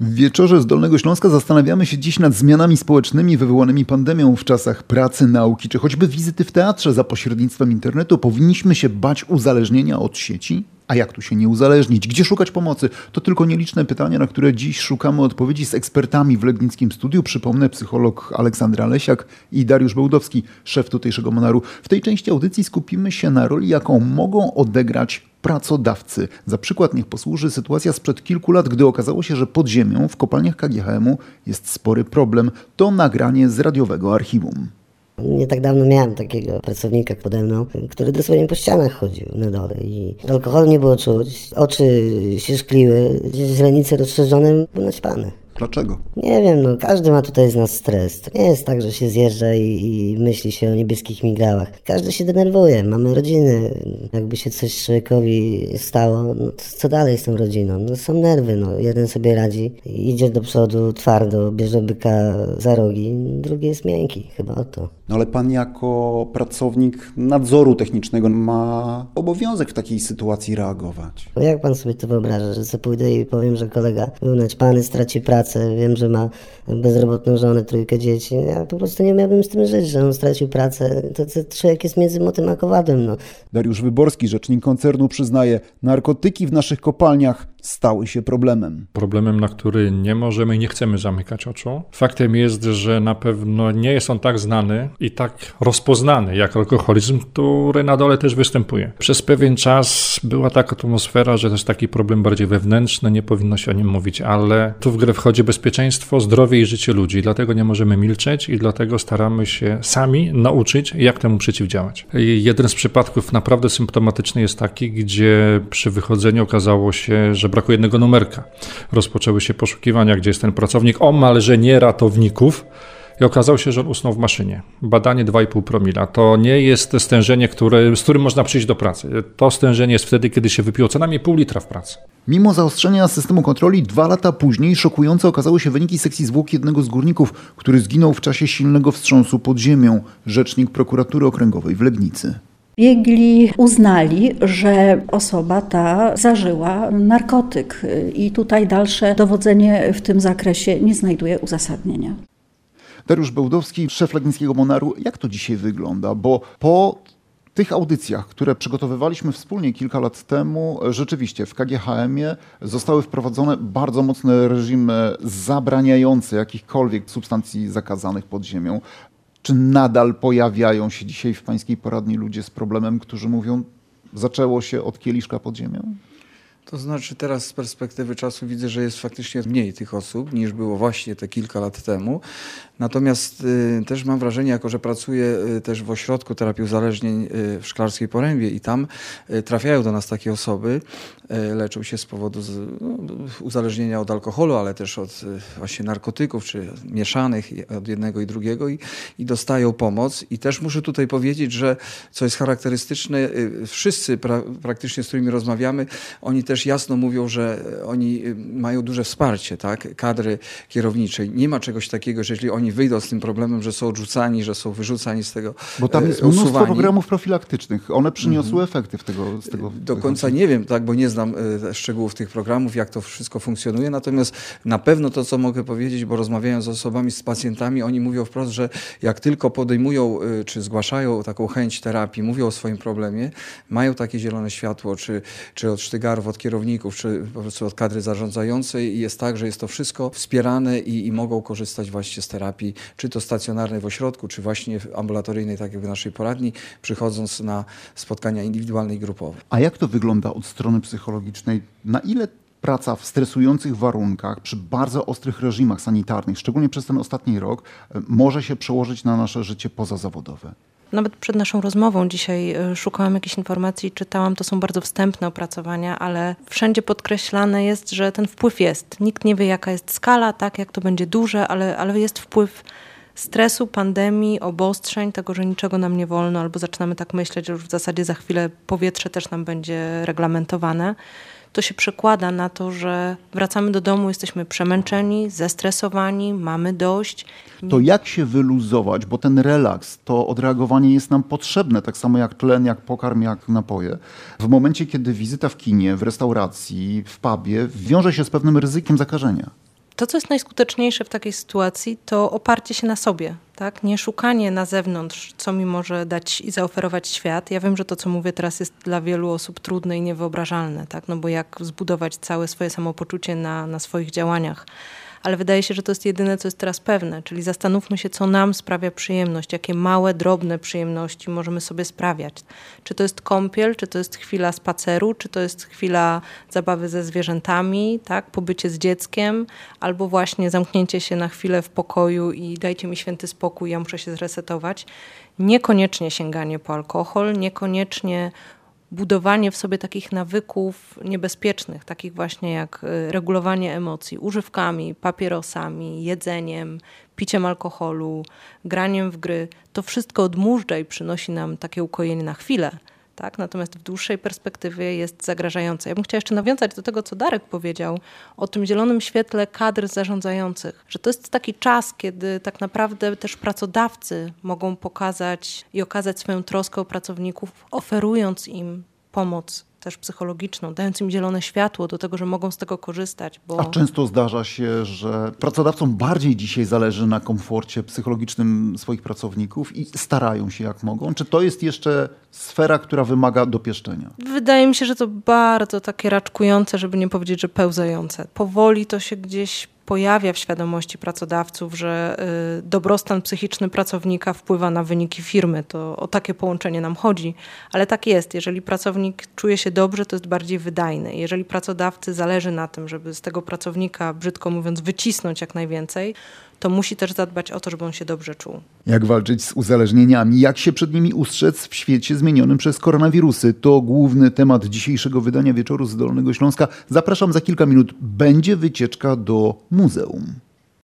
W wieczorze z Dolnego Śląska zastanawiamy się dziś nad zmianami społecznymi wywołanymi pandemią w czasach pracy, nauki, czy choćby wizyty w teatrze za pośrednictwem internetu. Powinniśmy się bać uzależnienia od sieci? A jak tu się nie uzależnić? Gdzie szukać pomocy? To tylko nieliczne pytania, na które dziś szukamy odpowiedzi z ekspertami w Legnickim Studiu. Przypomnę, psycholog Aleksandra Lesiak i Dariusz Bełdowski, szef tutejszego Monaru. W tej części audycji skupimy się na roli, jaką mogą odegrać pracodawcy. Za przykład niech posłuży sytuacja sprzed kilku lat, gdy okazało się, że pod ziemią w kopalniach KGHM-u jest spory problem. To nagranie z radiowego archiwum. Nie tak dawno miałem takiego pracownika pode mną, który dosłownie po ścianach chodził na dole i alkoholu nie było czuć, oczy się szkliły, źrenice rozszerzone, był naćpany. Dlaczego? Nie wiem, no każdy ma tutaj z nas stres. To nie jest tak, że się zjeżdża i, i myśli się o niebieskich migdałach. Każdy się denerwuje, mamy rodziny. Jakby się coś człowiekowi stało, no to co dalej z tą rodziną? No są nerwy, no. Jeden sobie radzi, idzie do przodu twardo, bierze byka za rogi, drugi jest miękki, chyba o to. No ale pan jako pracownik nadzoru technicznego ma obowiązek w takiej sytuacji reagować. No jak pan sobie to wyobraża, że co pójdę i powiem, że kolega był naćpany, straci pracę, wiem, że ma bezrobotną żonę, trójkę dzieci. Ja po prostu nie miałbym z tym żyć, że on stracił pracę. To, to człowiek jest między motem a kowadłem, no. Dariusz Wyborski, rzecznik koncernu, przyznaje, narkotyki w naszych kopalniach stały się problemem. Problemem, na który nie możemy i nie chcemy zamykać oczu. Faktem jest, że na pewno nie jest on tak znany i tak rozpoznany jak alkoholizm, który na dole też występuje. Przez pewien czas była taka atmosfera, że to jest taki problem bardziej wewnętrzny, nie powinno się o nim mówić, ale tu w grę wchodzi bezpieczeństwo, zdrowie i życie ludzi. Dlatego nie możemy milczeć i dlatego staramy się sami nauczyć, jak temu przeciwdziałać. I jeden z przypadków naprawdę symptomatyczny jest taki, gdzie przy wychodzeniu okazało się, że brakuje jednego numerka. Rozpoczęły się poszukiwania, gdzie jest ten pracownik, omalże nie ratowników, i okazało się, że on usnął w maszynie. Badanie 2,5 promila. To nie jest stężenie, które, z którym można przyjść do pracy. To stężenie jest wtedy, kiedy się wypiło co najmniej pół litra w pracy. Mimo zaostrzenia systemu kontroli, dwa lata później szokujące okazały się wyniki sekcji zwłok jednego z górników, który zginął w czasie silnego wstrząsu pod ziemią, rzecznik prokuratury okręgowej w Legnicy. Biegli uznali, że osoba ta zażyła narkotyk i tutaj dalsze dowodzenie w tym zakresie nie znajduje uzasadnienia. Dariusz Bełdowski, szef Legnickiego Monaru. Jak to dzisiaj wygląda? Bo po tych audycjach, które przygotowywaliśmy wspólnie kilka lat temu, rzeczywiście w KGHM-ie zostały wprowadzone bardzo mocne reżimy zabraniające jakichkolwiek substancji zakazanych pod ziemią. Czy nadal pojawiają się dzisiaj w pańskiej poradni ludzie z problemem, którzy mówią, zaczęło się od kieliszka pod ziemią? To znaczy teraz z perspektywy czasu widzę, że jest faktycznie mniej tych osób niż było właśnie te kilka lat temu. Natomiast y, też mam wrażenie, jako że pracuję y, też w ośrodku terapii uzależnień y, w Szklarskiej Porębie i tam y, trafiają do nas takie osoby, y, leczą się z powodu z, no, uzależnienia od alkoholu, ale też od y, właśnie narkotyków, czy mieszanych od jednego i drugiego i, i dostają pomoc. I też muszę tutaj powiedzieć, że co jest charakterystyczne, wszyscy pra, praktycznie, z którymi rozmawiamy, oni też jasno mówią, że oni mają duże wsparcie, tak, kadry kierowniczej. Nie ma czegoś takiego, że jeżeli oni wyjdą z tym problemem, że są odrzucani, że są wyrzucani z tego Bo tam jest usuwani. mnóstwo programów profilaktycznych. One przyniosły -hmm. efekty w tego, z tego. Do końca nie wiem, tak, bo nie znam e, szczegółów tych programów, jak to wszystko funkcjonuje. Natomiast na pewno to, co mogę powiedzieć, bo rozmawiając z osobami, z pacjentami, oni mówią wprost, że jak tylko podejmują e, czy zgłaszają taką chęć terapii, mówią o swoim problemie, mają takie zielone światło, czy, czy od sztygarów, od kierowników, czy po prostu od kadry zarządzającej i jest tak, że jest to wszystko wspierane i, i mogą korzystać właśnie z terapii czy to stacjonarnej w ośrodku, czy właśnie ambulatoryjnej, tak jak w naszej poradni, przychodząc na spotkania indywidualne i grupowe. A jak to wygląda od strony psychologicznej? Na ile praca w stresujących warunkach, przy bardzo ostrych reżimach sanitarnych, szczególnie przez ten ostatni rok, może się przełożyć na nasze życie pozazawodowe? Nawet przed naszą rozmową dzisiaj e, szukałam jakichś informacji, czytałam, to są bardzo wstępne opracowania, ale wszędzie podkreślane jest, że ten wpływ jest. Nikt nie wie, jaka jest skala, tak, jak to będzie duże, ale, ale jest wpływ stresu, pandemii, obostrzeń, tego, że niczego nam nie wolno, albo zaczynamy tak myśleć, że już w zasadzie za chwilę powietrze też nam będzie reglamentowane to się przekłada na to, że wracamy do domu, jesteśmy przemęczeni, zestresowani, mamy dość. To jak się wyluzować, bo ten relaks, to odreagowanie jest nam potrzebne, tak samo jak tlen, jak pokarm, jak napoje. W momencie, kiedy wizyta w kinie, w restauracji, w pubie wiąże się z pewnym ryzykiem zakażenia. To, co jest najskuteczniejsze w takiej sytuacji, to oparcie się na sobie, tak? Nie szukanie na zewnątrz, co mi może dać i zaoferować świat. Ja wiem, że to, co mówię teraz, jest dla wielu osób trudne i niewyobrażalne, tak? No bo jak zbudować całe swoje samopoczucie na, na swoich działaniach ale wydaje się, że to jest jedyne, co jest teraz pewne. Czyli zastanówmy się, co nam sprawia przyjemność, jakie małe, drobne przyjemności możemy sobie sprawiać. Czy to jest kąpiel, czy to jest chwila spaceru, czy to jest chwila zabawy ze zwierzętami, tak, pobycie z dzieckiem, albo właśnie zamknięcie się na chwilę w pokoju i dajcie mi święty spokój, ja muszę się zresetować. Niekoniecznie sięganie po alkohol, niekoniecznie budowanie w sobie takich nawyków niebezpiecznych, takich właśnie jak y, regulowanie emocji używkami, papierosami, jedzeniem, piciem alkoholu, graniem w gry, to wszystko odmurza i przynosi nam takie ukojenie na chwilę tak? Natomiast w dłuższej perspektywie jest zagrażające. Ja bym chciała jeszcze nawiązać do tego, co Darek powiedział o tym zielonym świetle kadr zarządzających, że to jest taki czas, kiedy tak naprawdę też pracodawcy mogą pokazać i okazać swoją troskę o pracowników, oferując im pomoc też psychologiczną, dając im zielone światło do tego, że mogą z tego korzystać. Bo... A często zdarza się, że pracodawcom bardziej dzisiaj zależy na komforcie psychologicznym swoich pracowników i starają się jak mogą. Czy to jest jeszcze sfera, która wymaga dopieszczenia? Wydaje mi się, że to bardzo takie raczkujące, żeby nie powiedzieć, że pełzające. Powoli to się gdzieś pojawia w świadomości pracodawców, że y, dobrostan psychiczny pracownika wpływa na wyniki firmy. To o takie połączenie nam chodzi, ale tak jest. Jeżeli pracownik czuje się dobrze, to jest bardziej wydajny. Jeżeli pracodawcy zależy na tym, żeby z tego pracownika, brzydko mówiąc, wycisnąć jak najwięcej, to musi też zadbać o to, żeby on się dobrze czuł. Jak walczyć z uzależnieniami, jak się przed nimi ustrzec w świecie zmienionym przez koronawirusy? To główny temat dzisiejszego wydania Wieczoru z Dolnego Śląska. Zapraszam za kilka minut. Będzie wycieczka do muzeum.